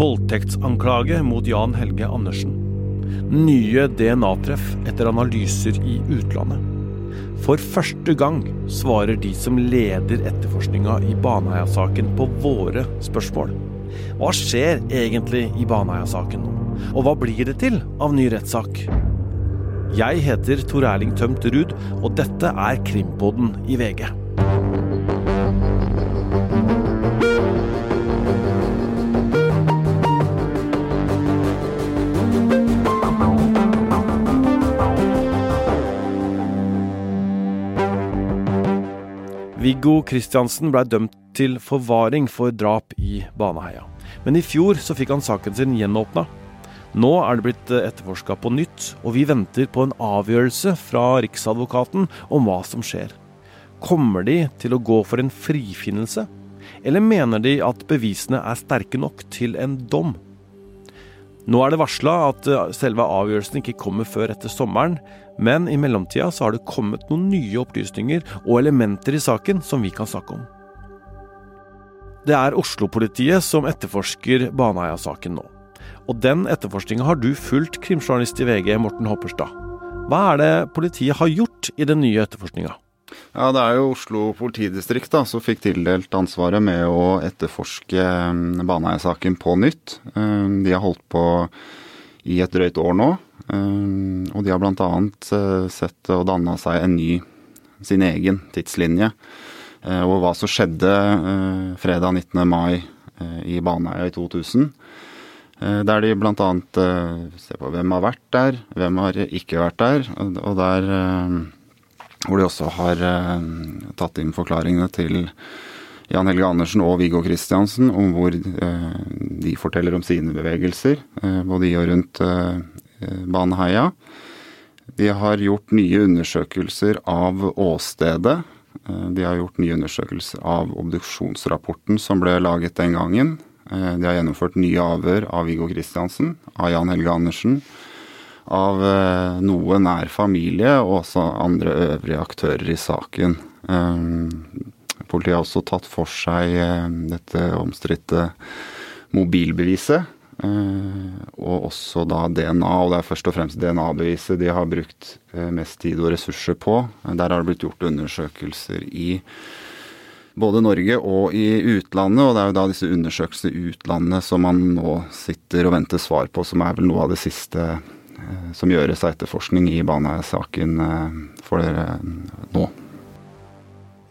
Voldtektsanklage mot Jan Helge Andersen. Nye DNA-treff etter analyser i utlandet. For første gang svarer de som leder etterforskninga i Baneheia-saken på våre spørsmål. Hva skjer egentlig i Baneheia-saken nå? Og hva blir det til av ny rettssak? Jeg heter Tor Erling Tømt Ruud, og dette er Krimpodden i VG. Viggo Kristiansen blei dømt til forvaring for drap i Baneheia. Men i fjor så fikk han saken sin gjenåpna. Nå er det blitt etterforska på nytt, og vi venter på en avgjørelse fra Riksadvokaten om hva som skjer. Kommer de til å gå for en frifinnelse, eller mener de at bevisene er sterke nok til en dom? Nå er det varsla at selve avgjørelsen ikke kommer før etter sommeren, men i mellomtida så har det kommet noen nye opplysninger og elementer i saken som vi kan snakke om. Det er Oslo-politiet som etterforsker Baneheia-saken nå. Og den etterforskninga har du fulgt, krimjournalist i VG, Morten Hopperstad. Hva er det politiet har gjort i den nye etterforskninga? Ja, Det er jo Oslo politidistrikt da, som fikk tildelt ansvaret med å etterforske mm, Baneheia-saken på nytt. Mm, de har holdt på i et drøyt år nå. Um, og de har bl.a. Uh, sett og danna seg en ny, sin egen tidslinje Og hva som skjedde uh, fredag 19. mai i Baneheia i 2000. Der de bl.a. ser på hvem har vært der, hvem har ikke vært der. Og der hvor de også har tatt inn forklaringene til Jan Helge Andersen og Viggo Kristiansen om hvor de forteller om sine bevegelser, både i og rundt Eh, Baneheia. De har gjort nye undersøkelser av åstedet. Eh, de har gjort nye undersøkelser av obduksjonsrapporten som ble laget den gangen. Eh, de har gjennomført nye avhør av Viggo Kristiansen, av Jan Helge Andersen, av noe nær familie og også andre øvrige aktører i saken. Politiet har også tatt for seg dette omstridte mobilbeviset Eh, og også da DNA, og det er først og fremst DNA-beviset de har brukt eh, mest tid og ressurser på. Der har det blitt gjort undersøkelser i både Norge og i utlandet, og det er jo da disse undersøkelsene i utlandet som man nå sitter og venter svar på, som er vel noe av det siste eh, som gjøres av etterforskning i Baneheia-saken for nå.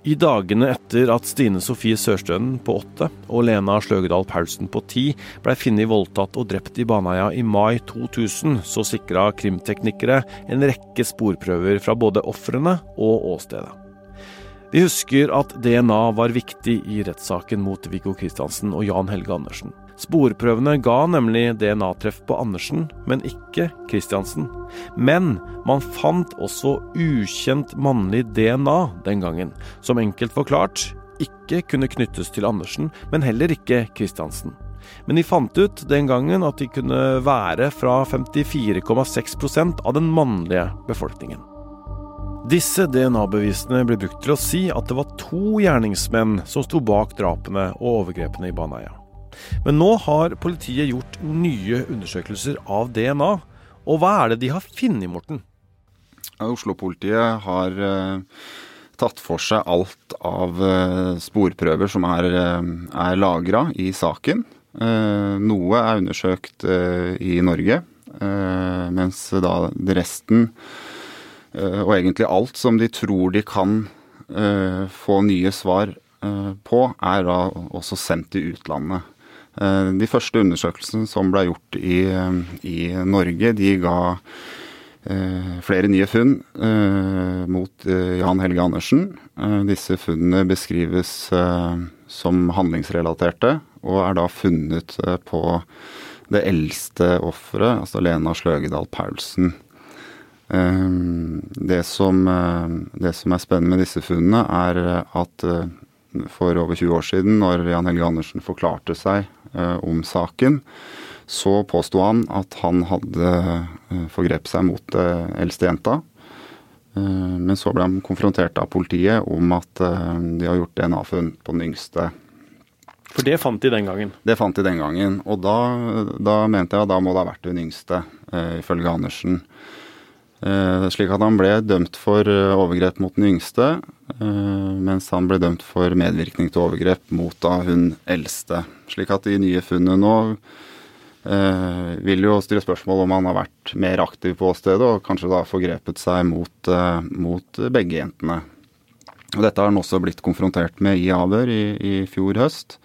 I dagene etter at Stine Sofie Sørstønen på åtte og Lena Sløgedal Paulsen på ti blei funnet voldtatt og drept i Baneheia i mai 2000, så sikra krimteknikere en rekke sporprøver fra både ofrene og åstedet. Vi husker at DNA var viktig i rettssaken mot Viggo Kristiansen og Jan Helge Andersen. Sporprøvene ga nemlig DNA-treff på Andersen, men ikke Christiansen. Men man fant også ukjent mannlig DNA den gangen, som enkelt forklart ikke kunne knyttes til Andersen, men heller ikke Christiansen. Men de fant ut den gangen at de kunne være fra 54,6% av den mannlige befolkningen. Disse DNA-bevisene ble brukt til å si at det var to gjerningsmenn som sto bak drapene og overgrepene i Baneheia. Men nå har politiet gjort nye undersøkelser av DNA. Og hva er det de har funnet, Morten? Oslo-politiet har uh, tatt for seg alt av uh, sporprøver som er, uh, er lagra i saken. noe er undersøkt i Norge, mens da resten, og egentlig alt som de tror de kan få nye svar på, er da også sendt til utlandet. Eh, de første undersøkelsene som ble gjort i, i Norge, de ga eh, flere nye funn eh, mot Jan Helge Andersen. Disse funnene beskrives som handlingsrelaterte, og er da funnet på det eldste offeret, altså Lena Sløgedal Paulsen. Det som, det som, er spennende med disse funnene, er at for over 20 år siden, når Jan Helge Andersen forklarte seg Eh, om saken, så påsto han at han hadde eh, forgrepet seg mot eldste jenta. Men så ble han konfrontert av politiet om at de har gjort DNA-funn på den yngste. For det fant de den gangen? Det fant de den gangen. Og da, da mente jeg at da må det ha vært hun yngste, eh, ifølge Andersen. Eh, slik at han ble dømt for eh, overgrep mot den yngste, eh, mens han ble dømt for medvirkning til overgrep mot da hun eldste. Slik at de nye funnene nå vil jo stille spørsmål om han har vært mer aktiv på åstedet, og kanskje da forgrepet seg mot, mot begge jentene. Og Dette har han også blitt konfrontert med i avhør i, i fjor høst,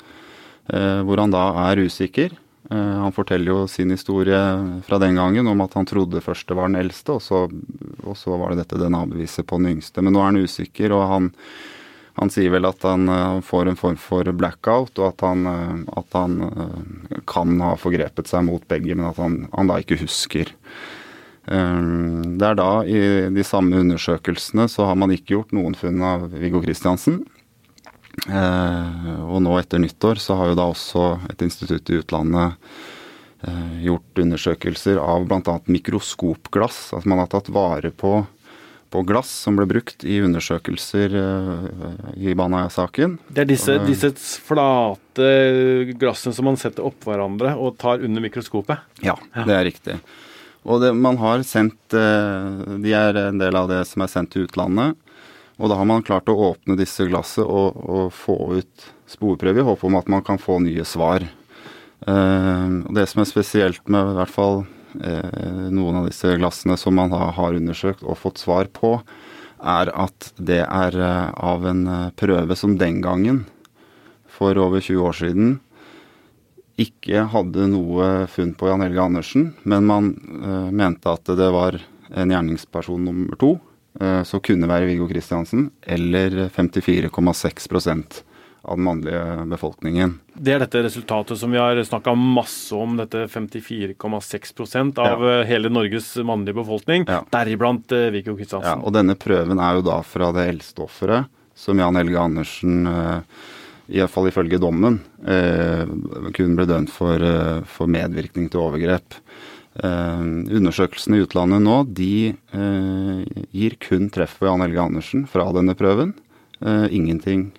hvor han da er usikker. Eh, han forteller jo sin historie fra den gangen om at han trodde først det var den eldste, og så, og så var det dette DNA-beviset på den yngste. Men nå er han usikker, og han, han sier vel at han uh, får en form for blackout, og at han, uh, at han kan ha forgrepet seg mot begge, men at han da ikke husker. Det er da, i de samme undersøkelsene, så har man ikke gjort noen funn av Viggo Kristiansen. Og nå etter nyttår så har jo da også et institutt i utlandet gjort undersøkelser av bl.a. mikroskopglass. Altså man har tatt vare på på glass som ble brukt i undersøkelser i Baneheia-saken. Det er disse, disse, flate glassene som man setter opp hverandre og tar under mikroskopet? Ja, det er riktig. Og det, man har sendt De er en del av det som er sendt til utlandet. Og da har man klart å åpne disse glasset og, og få ut sporprøver i håp om at man kan få nye svar. Uh, det som er spesielt med i hvert fall uh, noen av disse glassene som man da har undersøkt og fått svar på, er at det er uh, av en prøve som den gangen, for over 20 år siden, ikke hadde noe funn på Jan Helge Andersen, men man mente at det var en gjerningsperson nummer to som kunne være Viggo Kristiansen, eller 54,6 av den mannlige befolkningen. Det er dette resultatet som vi har snakka masse om, dette 54,6 av ja. hele Norges mannlige befolkning, ja. deriblant uh, Viggo Kristiansen. Ja, og denne prøven er jo da fra det eldste offeret, som Jan Helge Andersen uh, Iallfall ifølge dommen, kun ble dømt for, for medvirkning til overgrep. Uh, undersøkelsene i utlandet nå de uh, gir kun treff på Jan Helge Andersen fra denne prøven. Uh, ingenting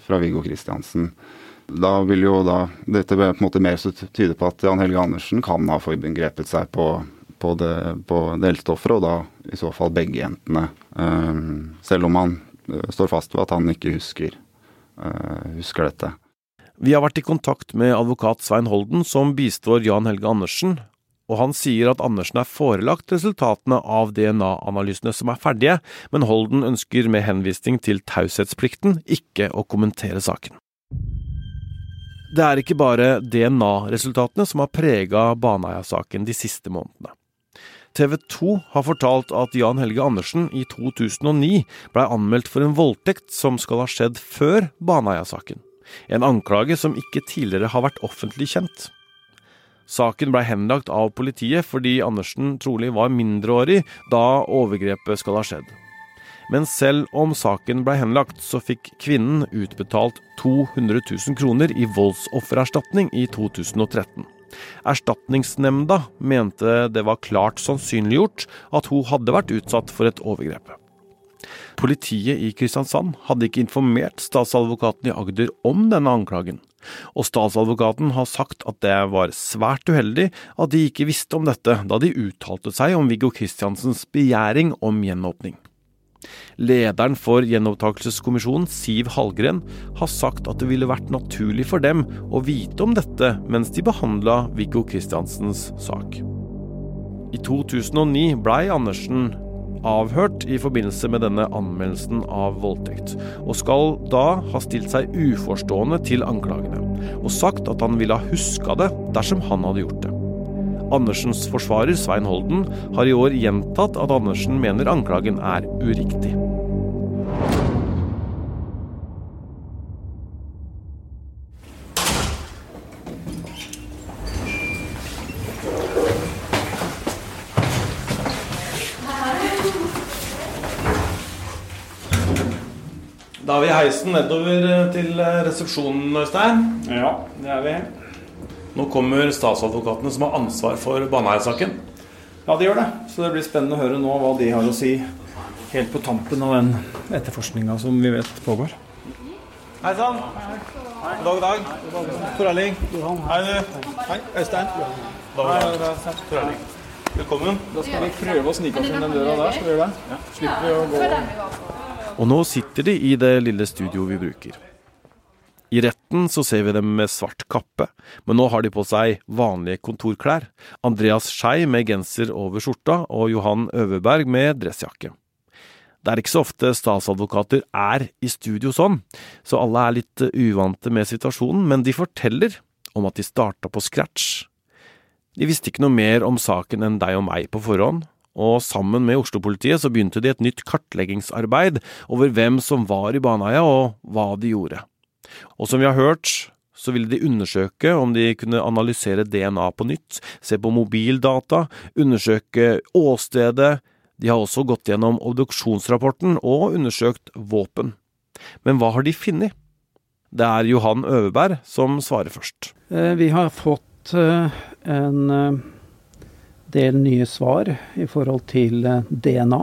fra Viggo Kristiansen. Da vil jo da Dette på en måte mer så tyde på at Jan Helge Andersen kan ha forgrepet seg på, på det, på det eldste og da i så fall begge jentene. selv om han står fast ved at han ikke husker, husker dette. Vi har vært i kontakt med advokat Svein Holden, som bistår Jan Helge Andersen, og han sier at Andersen er forelagt resultatene av DNA-analysene som er ferdige, men Holden ønsker med henvisning til taushetsplikten ikke å kommentere saken. Det er ikke bare DNA-resultatene som har prega Baneheia-saken de siste månedene. TV 2 har fortalt at Jan Helge Andersen i 2009 blei anmeldt for en voldtekt som skal ha skjedd før Baneheia-saken. En anklage som ikke tidligere har vært offentlig kjent. Saken blei henlagt av politiet fordi Andersen trolig var mindreårig da overgrepet skal ha skjedd. Men selv om saken blei henlagt, så fikk kvinnen utbetalt 200 000 kroner i voldsoffererstatning i 2013. Erstatningsnemnda mente det var klart sannsynliggjort at hun hadde vært utsatt for et overgrep. Politiet i Kristiansand hadde ikke informert statsadvokaten i Agder om denne anklagen. Og statsadvokaten har sagt at det var svært uheldig at de ikke visste om dette da de uttalte seg om Viggo Kristiansens begjæring om gjenåpning. Lederen for gjenopptakelseskommisjonen, Siv Hallgren, har sagt at det ville vært naturlig for dem å vite om dette mens de behandla Viggo Kristiansens sak. I 2009 blei Andersen avhørt i forbindelse med denne anmeldelsen av voldtekt, og skal da ha stilt seg uforstående til anklagene, og sagt at han ville ha huska det dersom han hadde gjort det. Andersens forsvarer, Svein Holden, har i år gjentatt at Andersen mener anklagen er uriktig. Da er vi i heisen nedover eh, til eh, resepsjonen, Øystein. Ja, det er vi. Nå kommer statsadvokatene som har ansvar for Baneheia-saken. Ja, de gjør det. Så det blir spennende å høre nå hva de har å si helt på tampen av den etterforskninga som vi vet pågår. Hei sann. God dag, dag. Tor Erling. Hei, du. Hei, Øystein. Dag, dag. Tor Erling. Velkommen. Da skal vi prøve å snike oss inn den døra der. Skal vi gjøre det? Slipper vi å gå Og nå sitter de i det lille studioet vi bruker. I retten så ser vi dem med svart kappe, men nå har de på seg vanlige kontorklær. Andreas Skei med genser over skjorta, og Johan Øverberg med dressjakke. Det er ikke så ofte statsadvokater er i studio sånn, så alle er litt uvante med situasjonen, men de forteller om at de starta på scratch. De visste ikke noe mer om saken enn deg og meg på forhånd, og sammen med Oslo-politiet så begynte de et nytt kartleggingsarbeid over hvem som var i Baneheia og hva de gjorde. Og som vi har hørt, så ville de undersøke om de kunne analysere DNA på nytt, se på mobildata, undersøke åstedet, de har også gått gjennom obduksjonsrapporten og undersøkt våpen. Men hva har de funnet? Det er Johan Øverberg som svarer først. Eh, vi har fått eh, en eh, del nye svar i forhold til DNA.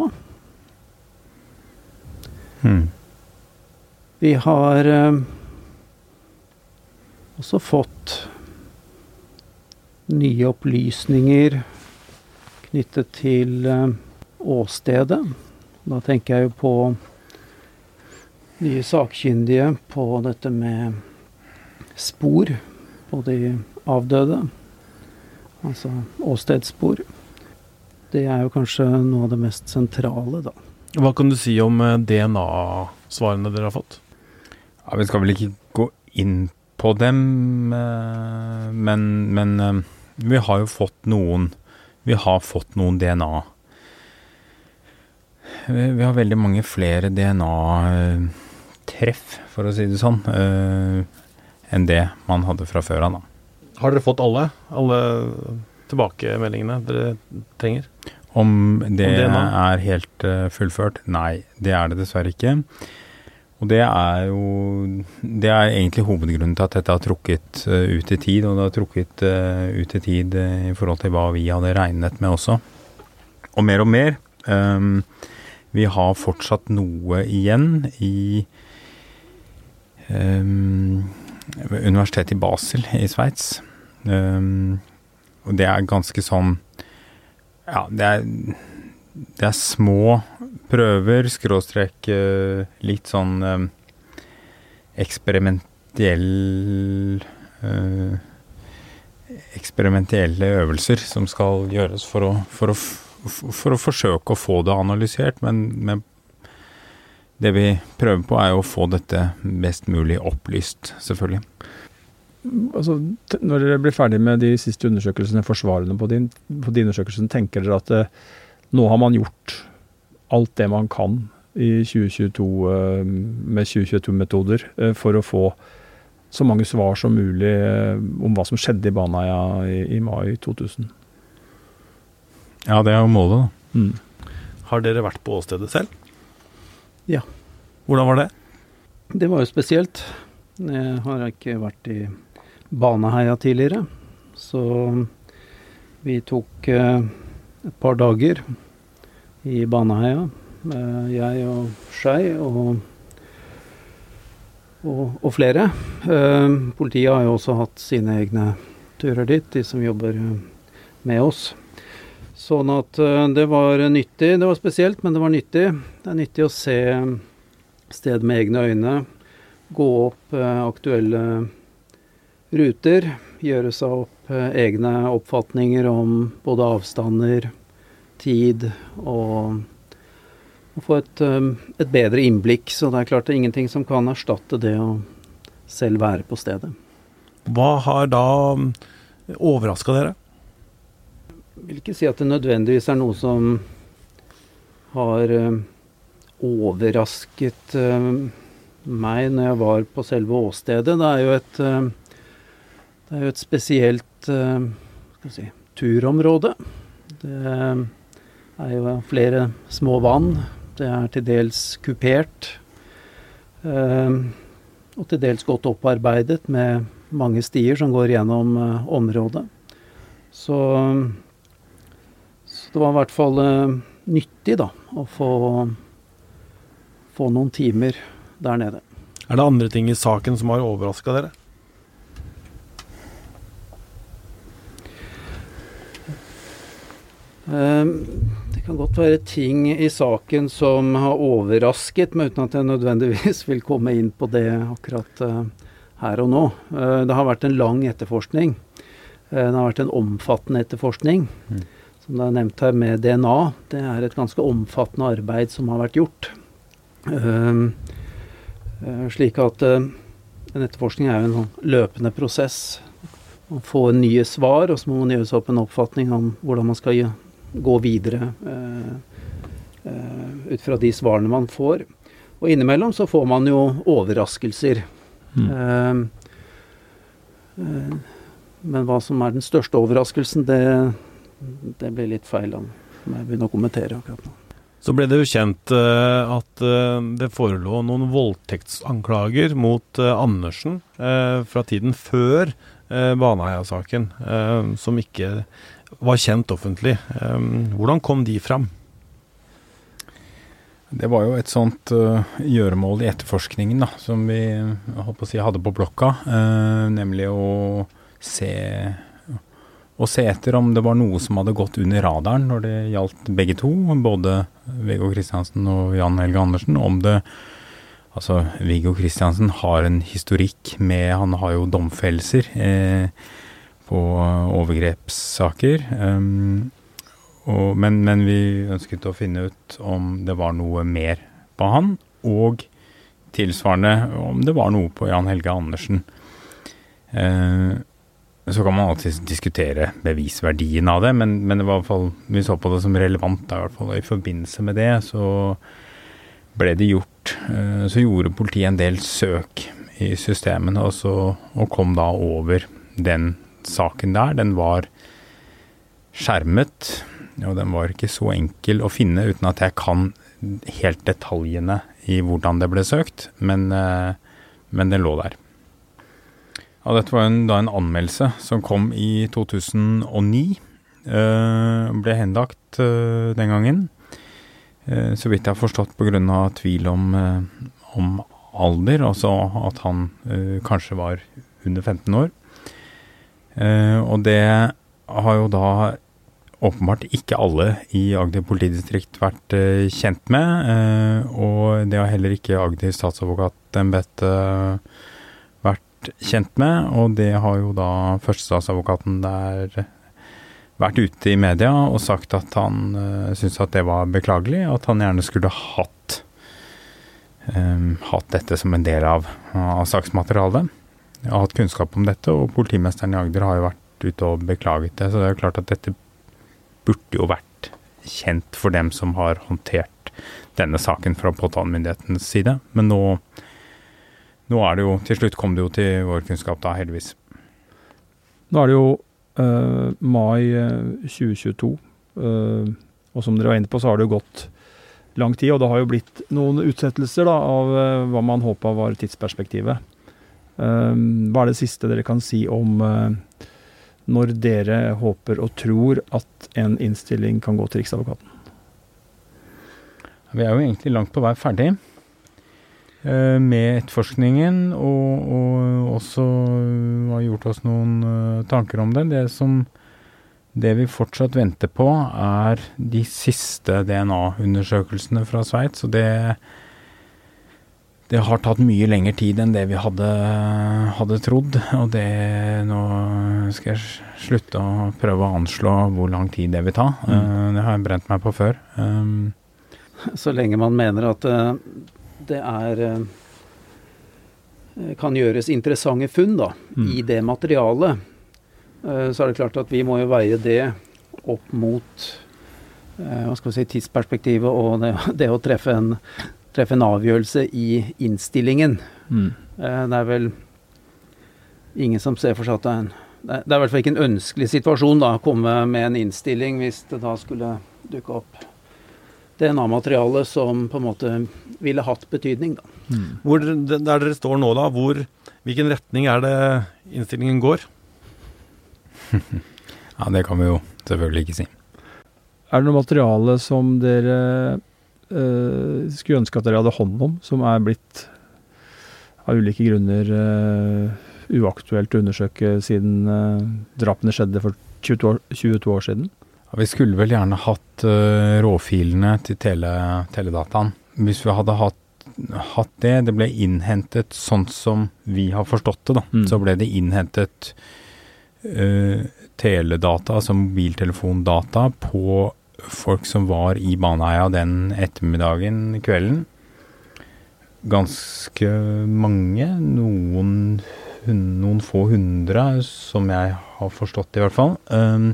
Hmm. Vi har også fått nye opplysninger knyttet til åstedet. Da tenker jeg jo på nye sakkyndige på dette med spor på de avdøde. Altså åstedsspor. Det er jo kanskje noe av det mest sentrale, da. Hva kan du si om eh, DNA-svarene dere har fått? Ja, Vi skal vel ikke gå inn på dem, eh, men, men eh, vi har jo fått noen Vi har fått noen DNA-svar vi har veldig mange flere DNA-treff, for å si det sånn, enn det man hadde fra før av. Har dere fått alle? Alle tilbakemeldingene dere trenger? Om det Om er helt uh, fullført? Nei, det er det dessverre ikke. Og det er jo Det er egentlig hovedgrunnen til at dette har trukket uh, ut i tid. Og det har trukket ut i tid i forhold til hva vi hadde regnet med også. Og mer og mer. Um, vi har fortsatt noe igjen i um, Universitetet i Basel i Sveits. Um, og det er ganske sånn Ja, det er, det er små prøver, skråstrek uh, litt sånn um, eksperimentell uh, eksperimentelle øvelser som skal gjøres for å, for å for å forsøke å få det analysert, men, men det vi prøver på, er jo å få dette best mulig opplyst, selvfølgelig. Altså, når dere blir ferdig med de siste undersøkelsene, forsvarende på din, på din undersøkelsen, tenker dere at eh, nå har man gjort alt det man kan i 2022 eh, med 2022-metoder eh, for å få så mange svar som mulig eh, om hva som skjedde i Baneheia i, i mai 2000? Ja, det er jo målet, da. Mm. Har dere vært på åstedet selv? Ja. Hvordan var det? Det var jo spesielt. Jeg har ikke vært i Baneheia tidligere, så vi tok eh, et par dager i Baneheia, jeg og Skei og, og, og, flere. Eh, politiet har jo også hatt sine egne turer dit, de som jobber med oss. Sånn at eh, det var nyttig. Det var spesielt, men det var nyttig. Det er nyttig å se sted med egne øyne. Gå opp eh, aktuelle ruter. Gjøre seg opp eh, egne oppfatninger om både avstander, tid og, å få et, et, bedre innblikk. Så det er klart det er ingenting som kan erstatte det å selv være på stedet. Hva har da overraska dere? Jeg vil ikke si at det nødvendigvis er noe som har uh, overrasket meg når jeg var på selve åstedet. Det er jo et, det er jo et spesielt si, turområde. Det er jo flere små vann. Det er til dels kupert. og til dels godt opparbeidet med mange stier som går gjennom området. Så så det var i hvert fall nyttig da, å få, få noen timer der nede. Er det andre ting i saken som har overraska dere? Det kan godt være ting i saken som har overrasket meg, uten at jeg nødvendigvis vil komme inn på det akkurat eh, her og nå. Eh, det har vært en lang etterforskning. Eh, det har vært en omfattende etterforskning. Mm. Som det er nevnt her med DNA. Det er et ganske omfattende arbeid som har vært gjort. Ehm, slik at en etterforskning er jo en sånn løpende prosess. Man får nye svar, og så må man gjøre seg opp en oppfatning om hvordan man skal gjøre gå videre eh, eh, ut fra de svarene man får. Og innimellom så får man jo overraskelser. Mm. Eh, men hva som er den største overraskelsen, det, det blir litt feil om jeg begynner å kommentere akkurat nå. Så ble det jo kjent at det forelå noen voldtektsanklager mot Andersen fra tiden før Baneheia-saken, som ikke var kjent offentlig. Hvordan kom de fram? Det var jo et sånt uh, gjøremål i etterforskningen da, som vi si, hadde på blokka. Uh, nemlig å se, å se etter om det var noe som hadde gått under radaren når det gjaldt begge to. Både Viggo Kristiansen og Jan Helge Andersen. Om det Altså, Viggo Kristiansen har en historikk med Han har jo domfellelser. Eh, på overgrepssaker. Um, og, men, men, vi ønsket å finne ut om det var noe mer på han, og tilsvarende om det var noe på Jan Helge Andersen. Uh, så kan man alltid diskutere bevisverdien av det, men, men det var i hvert fall, vi så på det som relevant. I hvert fall. Og I forbindelse med det så ble det gjort uh, Så gjorde politiet en del søk i systemene, og, og kom da over den saken der, den var skjermet. Og den var ikke så enkel å finne uten at jeg kan helt detaljene i hvordan det ble søkt, men, eh, men den lå der. Og dette var en, da en anmeldelse som kom i 2009. Øh, ble henlagt øh, den gangen. Så vidt jeg har forstått pga. tvil om, om, alder, altså at han kanskje var under 15 år. Uh, og det har jo da åpenbart ikke alle i Agder politidistrikt vært uh, kjent med. Uh, og det har heller ikke Agder statsadvokatembete vært kjent med. Og det har jo da førstestatsadvokaten der vært ute i media og sagt at han uh, syntes at det var beklagelig. At han gjerne skulle hatt, um, hatt dette som en del av, av saksmaterialet har hatt kunnskap om dette, og politimesteren i Agder har jo vært ute og beklaget det. Så det er jo klart at dette burde jo vært kjent for dem som har håndtert denne saken fra påtalemyndighetens side. Men nå, nå er det jo Til slutt kom det jo til vår kunnskap, da, heldigvis. Nå er det jo uh, mai 2022, uh, eh, og som dere var inne på, så har det jo gått lang tid. Og det har jo blitt noen utsettelser da, av hva man håpa var tidsperspektivet. Ehm, hva er det siste dere kan si om eh, når dere håper og tror at en innstilling kan gå til Riksadvokaten? Vi er jo egentlig langt på vei ferdig eh, med etterforskningen, og, og også har gjort oss noen eh, tanker om det. Det, som, det vi fortsatt venter på, er de siste DNA-undersøkelsene fra Sveits. Og det det har tatt mye lengre tid enn det vi hadde, hadde, trodd. Og det Nå skal jeg slutte å prøve å anslå hvor lang tid det vil ta. Mm. Uh, det har jeg brent meg på før. Um, Så lenge man mener at uh, det er uh, kan gjøres interessante funn da, mm. i det materialet, så er det klart at vi må jo veie det opp mot hva skal vi si, tidsperspektivet og det, det å treffe en treffe en avgjørelse i innstillingen. Mm. Eh, det er vel ingen som ser for seg at det er en Det er i hvert fall ikke en ønskelig situasjon da, å komme med en innstilling hvis det da skulle dukke opp DNA-materiale som på en måte ville hatt betydning. Da. Mm. Hvor, der dere står nå, da, hvor, hvilken retning er det innstillingen går? ja, det kan vi jo selvfølgelig ikke si. Er det noe materiale som dere uh, skulle ønske at dere hadde hånd om, som er blitt av ulike grunner uaktuelt å undersøke siden drapene skjedde for 22 år, 22 år siden? Ja, vi skulle vel gjerne hatt råfilene til tele, teledataen. Hvis vi hadde hatt hatt det. Det ble innhentet sånn som vi har forstått det, da. Mm. Så ble det innhentet uh, teledata, altså mobiltelefondata, på folk som var i Baneheia den ettermiddagen, kvelden. Ganske mange. Noen, noen få hundre, som jeg har forstått i hvert fall. Um,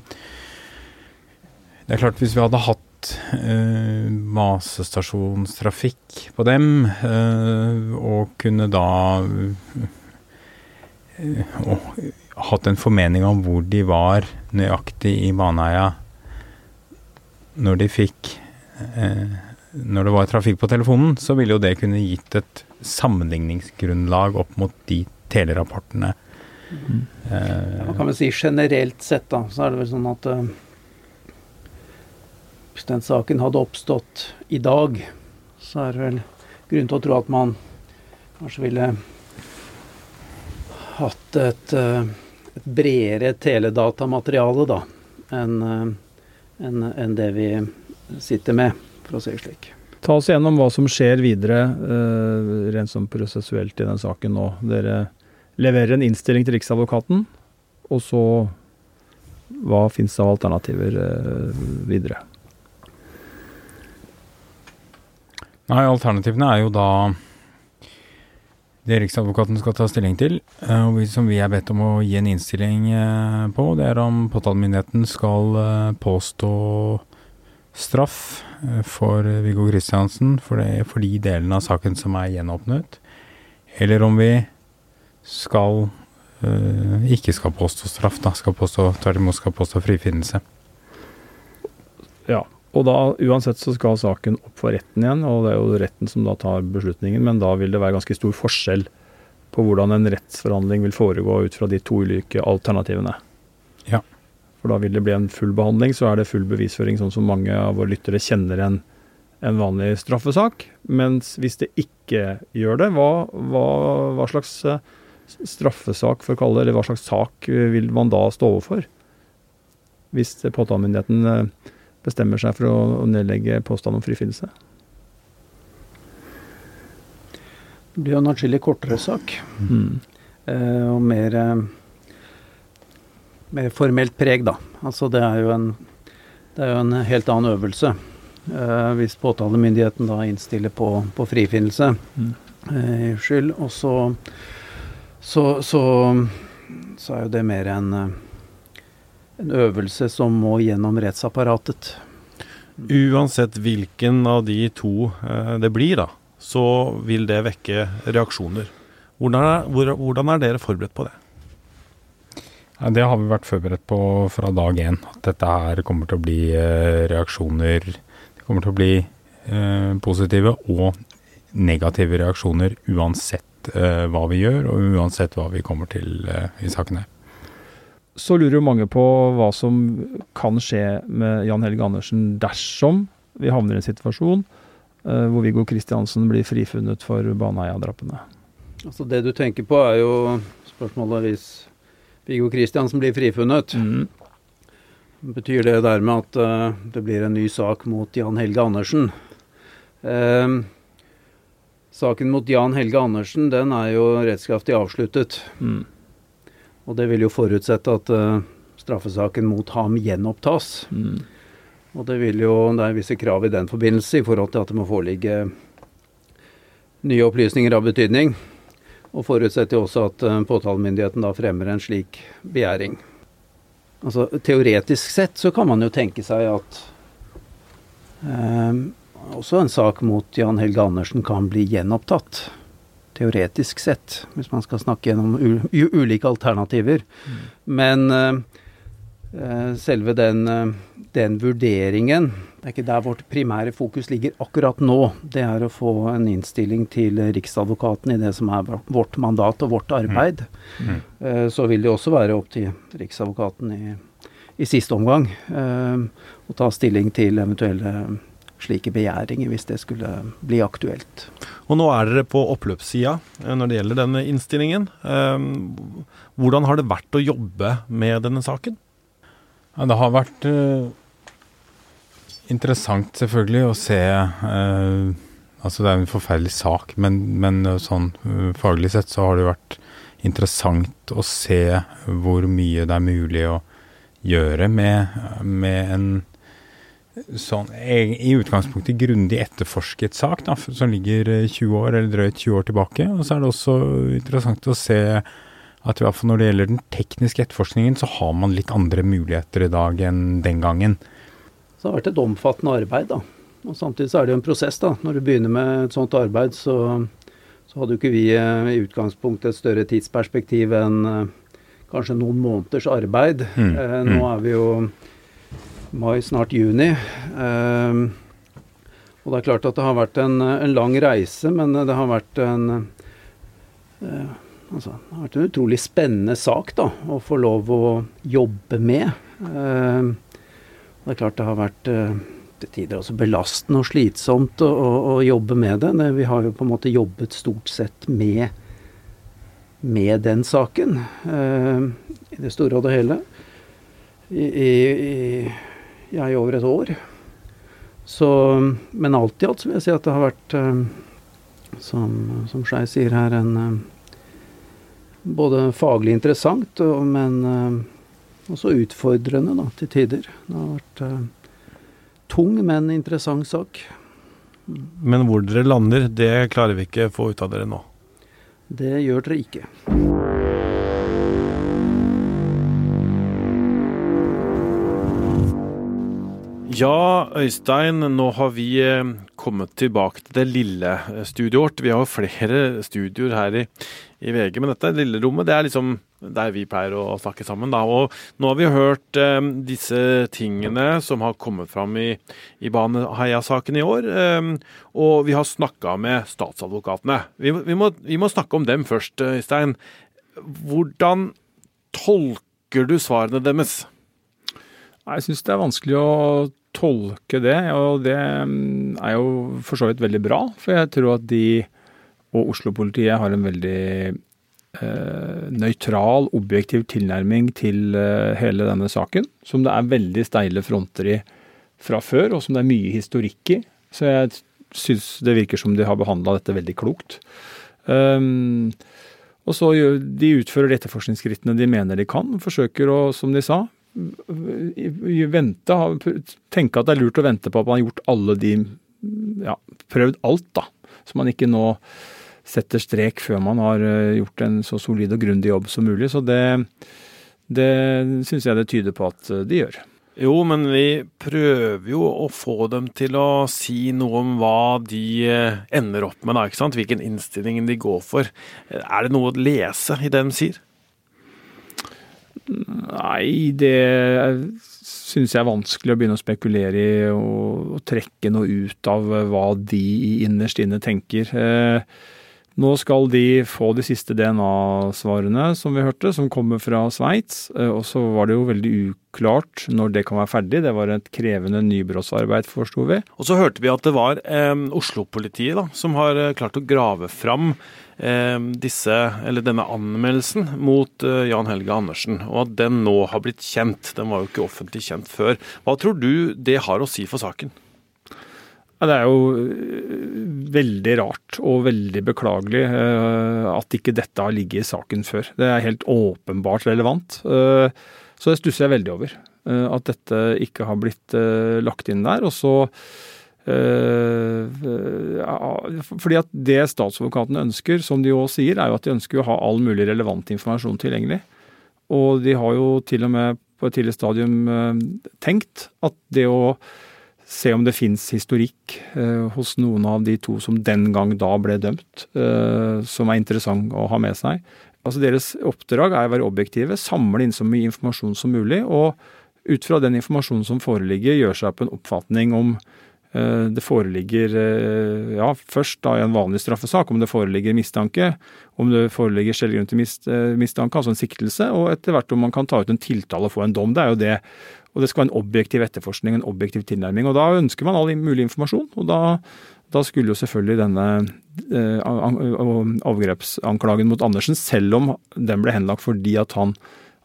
det er klart, hvis vi hadde hatt uh, basestasjonstrafikk på dem, uh, og kunne da og hatt en formening om hvor de var nøyaktig i Baneheia når de fikk Når det var trafikk på telefonen, så ville jo det kunne gitt et sammenligningsgrunnlag opp mot de telerapportene. Mm. ja, man kan vel si generelt sett, da, så er det vel sånn at hvis den saken hadde oppstått i dag, så er det vel grunn til å tro at man kanskje ville hatt et, eh, et bredere teledatamateriale da, enn en, eh, en det vi sitter med, for å si det slik. Ta oss gjennom hva som skjer videre, uh, rent sånn prosessuelt i den saken nå. Dere leverer en innstilling til Riksadvokaten, og så hva finnes av alternativer uh, videre? Nei, alternativene er jo da det Riksadvokaten skal ta stilling til, eh, og som vi er bedt om å gi en innstilling eh, på, det er om påtalemyndigheten skal eh, påstå straff for Viggo Kristiansen for, det, for de delene av saken som er gjenåpnet, eller om vi skal ikke skal påstå straff, da, skal påstå, tvert imot skal påstå frifinnelse. Ja, og da uansett så skal saken opp for retten igjen, og det er jo retten som da tar beslutningen, men da vil det være ganske stor forskjell på hvordan en rettsforhandling vil foregå ut fra de to ulike alternativene. Ja. For da vil det bli en full behandling, så er det full bevisføring, sånn som mange av våre lyttere kjenner en, en vanlig straffesak. Mens hvis det ikke gjør det, hva, hva, hva slags eh, straffesak, for å kalle det, eller hva slags sak vil man da stå overfor? Hvis påtalemyndigheten eh, bestemmer seg for å nedlegge påstand om frifinnelse. Det blir jo en atskillig kortere sak. Mm. Eh, og mer, eh, mer, formelt preg, da. Altså det er jo en, det er jo en helt annen øvelse. Eh, hvis påtalemyndigheten da innstiller på, på frifinnelse mm. eh, skyld, og så, så, så, så er jo det mer en en øvelse som må gjennom rettsapparatet. Uansett hvilken av de to eh, det blir, da, så vil det vekke reaksjoner. Hvordan er, hvordan er dere forberedt på det? Det har vi vært forberedt på fra dag én. At dette her kommer til å bli eh, reaksjoner Det kommer til å bli eh, positive og negative reaksjoner uansett hva vi gjør, og uansett hva vi kommer til i saken her så lurer jo mange på hva som kan skje med Jan Helge Andersen dersom vi havner i en situasjon uh, hvor Viggo Kristiansen blir frifunnet for Baneheia-drapene. Altså Det du tenker på er jo spørsmålet hvis Viggo Kristiansen blir frifunnet. Mm. Betyr det dermed at uh, det blir en ny sak mot Jan Helge Andersen? Uh, saken mot Jan Helge Andersen den er jo rettskraftig avsluttet. Mm. Og det vil jo forutsette at uh, straffesaken mot ham gjenopptas. Mm. Og det vil jo, det er visse krav i den forbindelse i forhold til at det må foreligge nye opplysninger av betydning. Og forutsetter jo også at uh, påtalemyndigheten da fremmer en slik begjæring. Altså Teoretisk sett så kan man jo tenke seg at uh, også en sak mot Jan Helge Andersen kan bli gjenopptatt teoretisk sett, hvis man skal snakke gjennom ulike alternativer. Mm. Men uh, selve den, uh, den, vurderingen Det er ikke der vårt primære fokus ligger akkurat nå. Det er å få en innstilling til Riksadvokaten i det som er vårt mandat og vårt arbeid. Mm. Mm. Uh, så vil det også være opp til Riksadvokaten i, i siste omgang å ta stilling til eventuelle slike begjæringer, hvis det skulle bli aktuelt. Og nå er dere på oppløpssida når det gjelder denne innstillingen. Hvordan har det vært å jobbe med denne saken? Ja, det har vært uh, interessant selvfølgelig å se uh, Altså det er en forferdelig sak, men, men sånn faglig sett så har det vært interessant å se hvor mye det er mulig å gjøre med, med en sånn i utgangspunktet grundig etterforsket sak da, som ligger 20 år eller drøyt 20 år tilbake. Og så er det også interessant å se at i hvert fall når det gjelder den tekniske etterforskningen, så har man litt andre muligheter i dag enn den gangen. Så det har vært et omfattende arbeid, da. Og samtidig så er det jo en prosess, da. Når du begynner med et sånt arbeid, så, så hadde jo ikke vi eh, i utgangspunktet et større tidsperspektiv enn eh, kanskje noen måneders arbeid. Mm. Eh, nå mm. er vi jo mai, snart juni. Eh, og det er klart at det har vært en, en lang reise, men det har vært en eh, Altså, det har vært en utrolig spennende sak da, å få lov å jobbe med. Eh, det er klart det har vært eh, til tider også belastende og slitsomt å, å, å, jobbe med det. Vi har jo på en måte jobbet stort sett med, med den saken eh, i det store og det hele. I, i, ja, i over et år. Så, men alt i alt vil jeg si at det har vært, eh, som, som Skei sier her, en eh, både faglig interessant, men eh, også utfordrende da, til tider. Det har vært uh, tung, men interessant sak. Men hvor dere lander, det klarer vi ikke å få ut av dere nå? Det gjør dere ikke. Ja, Øystein, nå har vi eh, kommet tilbake til det lille studioet vårt. Vi har flere studioer her i, i VG, men dette lille rommet det er liksom der vi pleier å snakke sammen. Da. Og nå har vi hørt eh, disse tingene som har kommet fram i, i Baneheia-saken i år. Eh, og vi har snakka med statsadvokatene. Vi, vi, må, vi, må, snakke om dem først, Øystein. Hvordan tolker du svarene deres? Jeg syns det er vanskelig å tolke det, og det mm, er jo for så vidt veldig bra. For jeg tror at de og Oslo-politiet har en veldig eh, nøytral, objektiv tilnærming til eh, hele denne saken. Som det er veldig steile fronter i fra før, og som det er mye historikk i. Så jeg syns det virker som de har behandla dette veldig klokt. Um, og så De utfører de etterforskningsskrittene de mener de kan. Forsøker å, som de sa, vente, tenke at det er lurt å vente på at man har gjort alle de ja, prøvd alt, da. Så man ikke nå setter strek før man har eh, gjort en så solid og grundig jobb som mulig. Så det, det syns jeg det tyder på at eh, de gjør. Jo, men vi prøver jo å få dem til å si noe om hva de eh, ender opp med, da, ikke sant? Hvilken innstilling de går for. Er det noe å lese i det de sier? Nei, det syns jeg er vanskelig å begynne å spekulere i og, trekke noe ut av hva de innerst inne tenker. Eh, nå skal de få de siste DNA-svarene, som vi hørte, som kommer fra Sveits. Eh, og så var det jo veldig uklart når det kan være ferdig. Det var et krevende nybrottsarbeid, forsto vi. Og så hørte vi at det var eh, Oslo-politiet som har eh, klart å grave fram Eh, disse, eller denne anmeldelsen mot eh, Jan Helge Andersen, og at den nå har blitt kjent. Den var jo ikke offentlig kjent før. Hva tror du det har å si for saken? Det er jo eh, veldig rart og veldig beklagelig at ikke dette har ligget i saken før. Det er helt åpenbart relevant. Så det stusser jeg veldig over. At dette ikke har blitt lagt inn der. Og så fordi at Det statsadvokatene ønsker, som de òg sier, er jo at de ønsker å ha all mulig relevant informasjon tilgjengelig. Og de har jo til og med på et tidlig stadium uh, tenkt at det å se om det fins historikk uh, hos noen av de to som den gang da ble dømt, som er interessant å ha med seg. Altså Deres oppdrag er å være objektive, samle inn så mye informasjon som mulig, og ut fra den informasjonen som foreligger, gjøre seg opp en oppfatning om Eh, det foreligger eh, ja, først da i en vanlig straffesak om det foreligger mistanke, om det foreligger skjellig grunn til mistanke, altså en siktelse, og etter hvert om man kan ta ut en tiltale og få en dom. Det er jo det. Og det skal være en objektiv etterforskning, en objektiv tilnærming. Og da ønsker man all mulig informasjon. og da, da skulle jo selvfølgelig denne eh, overgrepsanklagen mot Andersen, selv om den ble henlagt fordi at han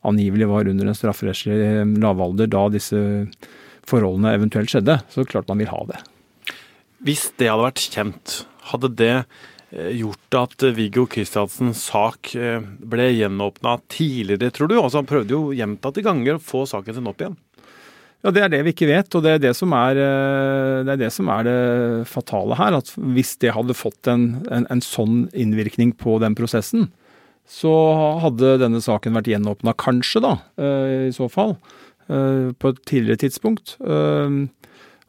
angivelig var under en strafferettslig lavalder da disse forholdene eventuelt skjedde, så klart man vil ha det. Hvis det hadde vært kjent, hadde det eh, gjort at Viggo Kristiansens sak eh, ble gjenåpna tidligere, tror du? Altså Han prøvde jo gjentatte ganger å få saken sin opp igjen. Ja, Det er det vi ikke vet, og det er det som er eh, det, er det, som er det fatale her. At hvis det hadde fått en, en, en sånn innvirkning på den prosessen, så hadde denne saken vært gjenåpna, kanskje, da, i så fall. Eh, på et tidligere tidspunkt. Eh,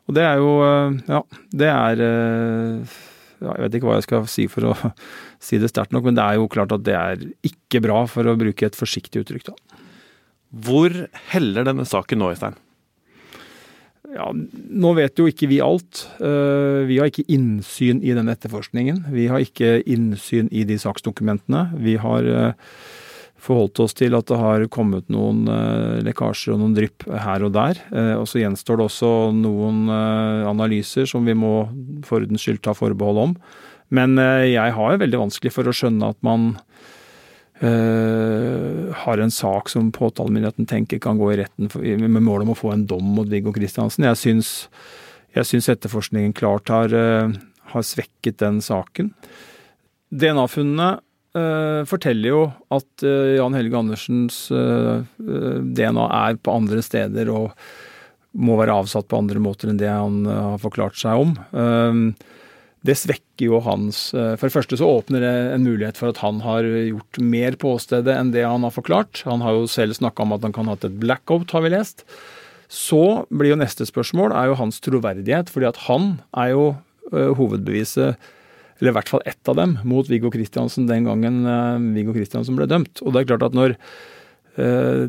og det er jo eh, Ja, det er ja, Jeg vet ikke hva jeg skal si for å si det sterkt nok, men det er jo klart at det er ikke bra, for å bruke et forsiktig uttrykk. da. Hvor heller denne saken nå, Øystein? Ja, Nå vet jo ikke vi alt. Vi har ikke innsyn i den etterforskningen. Vi har ikke innsyn i de saksdokumentene. Vi har forholdt oss til at det har kommet noen uh, lekkasjer og noen drypp her og der. Uh, og så gjenstår det også noen uh, analyser som vi må for ordens skyld ta forbehold om. Men jeg har veldig vanskelig for å skjønne at man har en sak som påtalemyndigheten tenker kan gå i retten for, med mål om å få en dom mot Viggo Kristiansen. Jeg syns, jeg syns etterforskningen klart har, har svekket den saken. DNA-funnene Uh, forteller jo at uh, Jan Helge Andersens eh, DNA er på andre steder og må være avsatt på andre måter enn det han har forklart seg om. det svekker jo hans For det første så åpner det en mulighet for at han har gjort mer på åstedet enn det han har forklart. Han har jo selv snakka om at han kan ha hatt et blackout, har vi lest. Så blir jo neste spørsmål er jo hans troverdighet, fordi at han er jo hovedbeviset eller i hvert fall ett av dem, mot Viggo Kristiansen den gangen uh, Viggo Kristiansen ble dømt. Og det er klart at når, uh,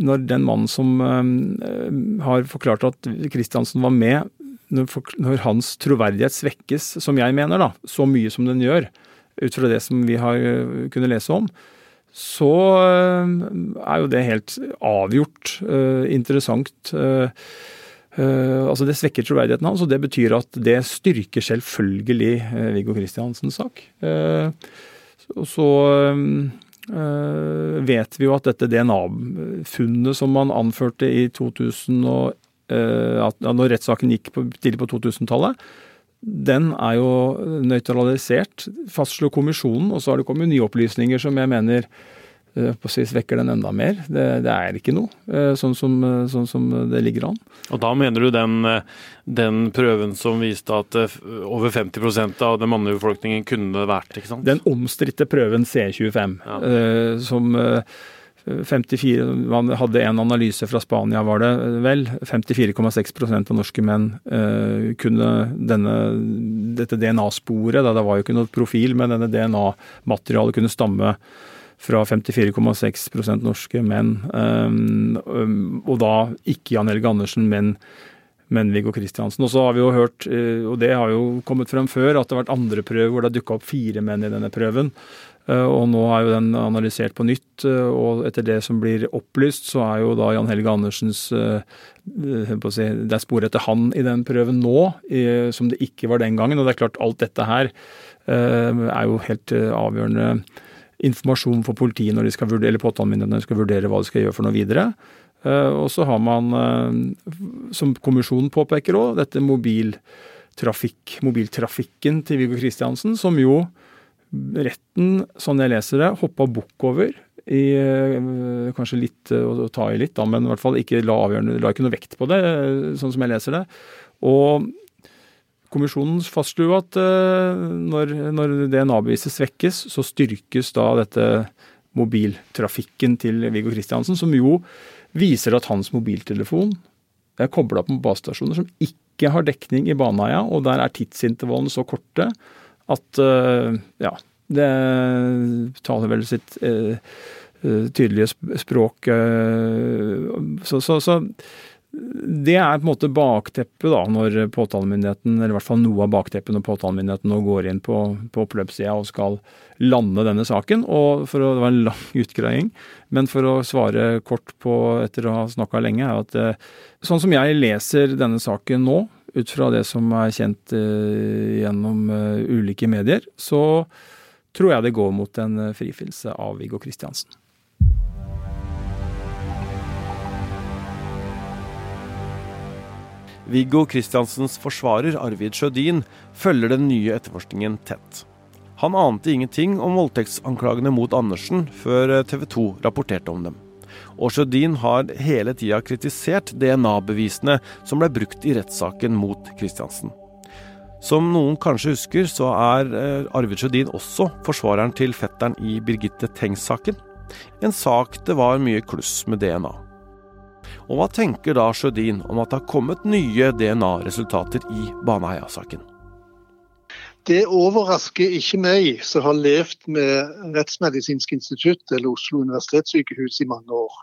når den mannen som uh, har forklart at Kristiansen var med, når, hans troverdighet svekkes, som jeg mener, da, så mye som den gjør, ut fra det som vi har kunnet lese om, så er jo det helt avgjort interessant. Uh, altså Det svekker troverdigheten hans, og det betyr at det styrker selvfølgelig uh, Viggo Kristiansens sak. Uh, så, så vet vi jo at dette DNA-funnet som man anførte i 2000 og, at, når rettssaken gikk på, tidlig på 2000-tallet, den er jo nøytralisert, fastslår kommisjonen, og så har det kommet nye opplysninger som jeg mener svekker den enda mer. Det, det er ikke noe, eh, sånn som, eh, sånn som, det ligger an. Og Da mener du den, den prøven som viste at over 50% av den mannlige befolkningen kunne vært, ikke sant? Den omstridte prøven C25, ja. som 54, Man hadde en analyse fra Spania, var det vel. 54,6% av norske menn kunne denne, dette DNA-sporet, det var jo ikke noe profil, men denne DNA-materialet kunne stamme fra 54,6 norske menn. Um, um, og da ikke Jan Helge Andersen, men, men Viggo Kristiansen. Og så har vi jo hørt, uh, og det har jo kommet frem før, at det har vært andre prøver hvor det har dukka opp fire menn i denne prøven. Uh, og nå er jo den analysert på nytt, uh, og etter det som blir opplyst, så er jo da Jan Helge Andersens Det er spor etter han i den prøven nå, som det ikke var den gangen. Og det er klart, alt dette her er jo helt avgjørende informasjon for politiet når de skal vurdere, eller påtalemyndighetene skal vurdere hva de skal gjøre for noe videre. Eh, og så har man, eh, som kommisjonen påpeker òg, dette mobiltrafikk, mobiltrafikken til Viggo Kristiansen, som jo retten, sånn jeg leser det, hoppa bukk over. I, eh, kanskje litt å ta i litt, da, men i hvert fall ikke la, la ikke noe vekt på det, sånn som jeg leser det. Og Kommisjonen fastslo at uh, når, når DNA-beviset svekkes, så styrkes da dette mobiltrafikken til Viggo Kristiansen, som jo viser at hans mobiltelefon er kobla på basestasjoner som ikke har dekning i Baneheia, og der er tidsintervallene så korte at uh, ja, det taler vel sitt eh, tydelige språk. Så, så, så det er på en måte bakteppet da, når påtalemyndigheten, eller i hvert fall noe av bakteppet når påtalemyndigheten nå går inn på, på oppløpssida og skal lande denne saken. og for å, Det var en lang utgreiing, men for å svare kort på etter å ha snakka lenge, er at eh, sånn som jeg leser denne saken nå, ut fra det som er kjent eh, gjennom eh, ulike medier, så tror jeg det går mot en frifinnelse av Viggo Kristiansen. Viggo Kristiansens forsvarer Arvid Sjødin følger den nye etterforskningen tett. Han ante ingenting om voldtektsanklagene mot Andersen før eh, TV 2 rapporterte om dem. Og Sjødin har hele tida kritisert DNA-bevisene som ble brukt i rettssaken mot Kristiansen. Som noen kanskje husker, så er eh, Arvid Sjødin også forsvareren til fetteren i Birgitte Tengs-saken. En sak det var mye kluss med DNA. Og hva tenker da Sjødin om at det har kommet nye DNA-resultater i Baneheia-saken? Det overrasker ikke meg, som har levd med Rettsmedisinsk institutt eller Oslo universitetssykehus i mange år.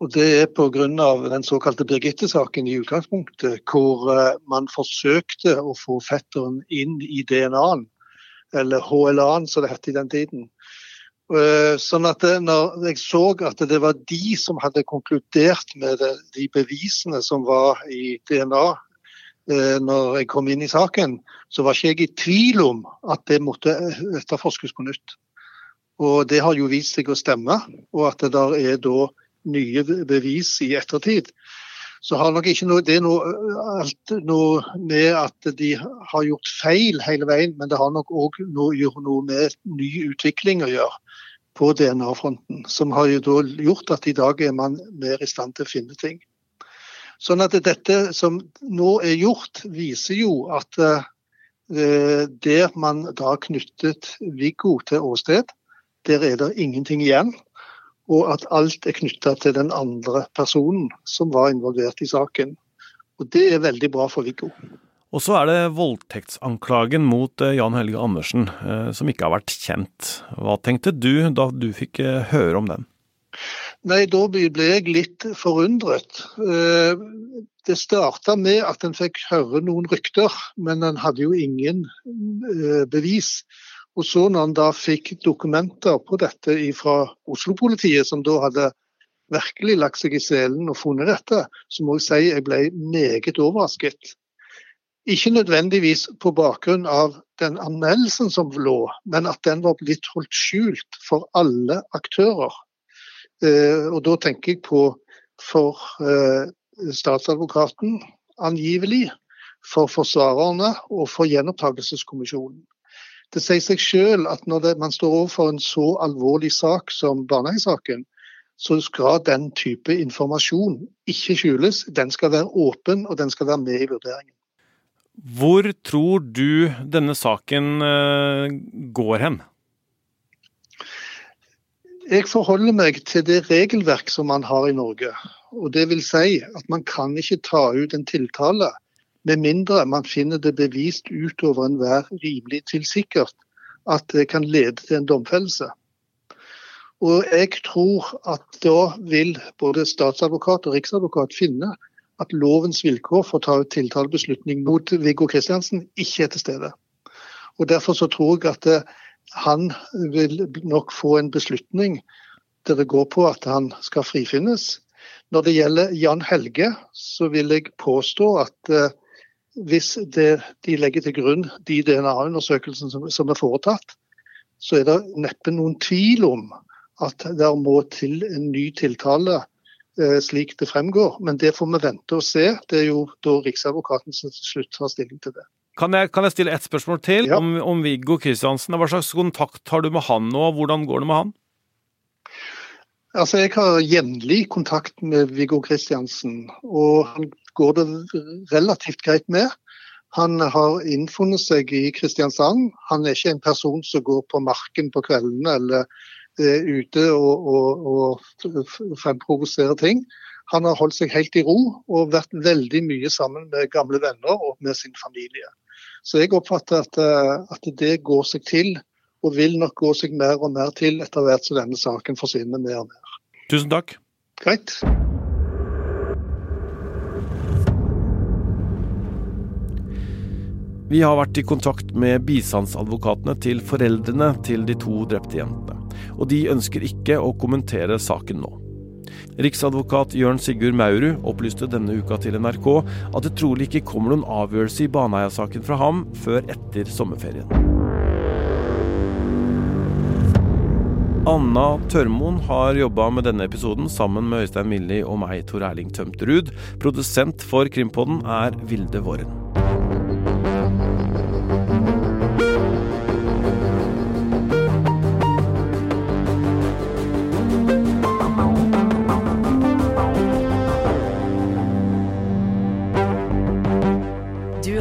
Og Det er pga. den såkalte Birgitte-saken i utgangspunktet, hvor eh, man forsøkte å få fetteren inn i DNA-en, eller HLA-en som det het i den tiden. Eh, sånn at når jeg så at det var de som hadde konkludert med de bevisene som var i DNA eh, når jeg kom inn i saken, så var ikke jeg i tvil om at det måtte etterforskes på nytt. Og det har jo vist seg å stemme, og at det der er da nye bevis i ettertid. Så har nok ikke noe, det noe, alt noe med at de har gjort feil hele veien, men det har nok òg noe, noe med ny utvikling å gjøre på DNA-fronten, som har jo gjort at i dag er man mer i stand til å finne ting. Sånn at dette som nå er gjort, viser jo at uh, der man da knyttet Viggo til åsted, der er det ingenting igjen. Og at alt er knytta til den andre personen som var involvert i saken. Og det er veldig bra for Viggo. Og så er det voldtektsanklagen mot eh, Jan Helge Andersen, eh, som ikke har vært kjent. Hva tenkte du da du fikk eh, høre om den? Nei, da ble jeg litt forundret. Det starta med at en fikk høre noen rykter, men en hadde jo ingen bevis. Og så når han da fikk dokumenter på dette fra Oslo-politiet, som da hadde virkelig lagt seg i selen og funnet dette, så må jeg si jeg ble meget overrasket. Ikke nødvendigvis på bakgrunn av den anmeldelsen som lå, men at den var blitt holdt skjult for alle aktører. Eh, og da tenker jeg på for eh, statsadvokaten angivelig, for forsvarerne og for gjenopptakelseskommisjonen. Det sier seg selv at når det, man står overfor en så alvorlig sak som Baneheia-saken, så skal den type informasjon ikke skjules. Den skal være åpen, og den skal være med i vurderingen. Hvor tror du denne saken eh, går hen? Jeg forholder meg til det regelverk som man har i Norge. Og det vil si at man kan ikke ta ut en tiltale med mindre man finner det bevist utover enhver rimelig tilsikkert at det kan lede til en domfellelse. Og jeg tror at da vil både statsadvokat og riksadvokat finne at lovens vilkår for å ta ut tiltalebeslutning mot Viggo Kristiansen ikke er til stede. Og Derfor så tror jeg at eh, han vil nok få en beslutning der det går på at han skal frifinnes. Når det gjelder Jan Helge, så vil jeg påstå at uh, hvis det, de legger til grunn de DNA-undersøkelsene som, som, er foretatt, så er det neppe noen tvil om at det må til en ny tiltale Eh, slik det fremgår. Men det får vi vente og se. Det er jo da Riksadvokaten som til slutt tar stilling til det. Kan jeg, kan jeg stille ett spørsmål til ja. om, om, Viggo Kristiansen? Hva slags kontakt har du med han nå, hvordan går det med han? Altså, Jeg har jevnlig kontakt med Viggo Kristiansen, og han går det relativt greit med. Han har innfunnet seg i Kristiansand. Han er ikke en person som går på marken på kveldene eller ute og, og, og fremprovoserer ting. Han har holdt seg helt i ro og vært veldig mye sammen med gamle venner og med sin familie. Så jeg oppfatter at, eh, at det går seg til, og vil nok gå seg mer og mer til etter hvert som denne saken forsvinner mer og mer. Tusen takk. Greit. Vi har vært i kontakt med bistandsadvokatene til foreldrene til de to drepte jentene, og de ønsker ikke å kommentere saken nå. Riksadvokat Jørn Sigurd Maurud opplyste denne uka til NRK at det trolig ikke kommer noen avgjørelse i Baneheia-saken fra ham før etter sommerferien. Anna Tørmoen har jobba med denne episoden sammen med Øystein Milli og meg, Tor Erling Tømterud. Produsent for Krimpodden er Vilde Våren.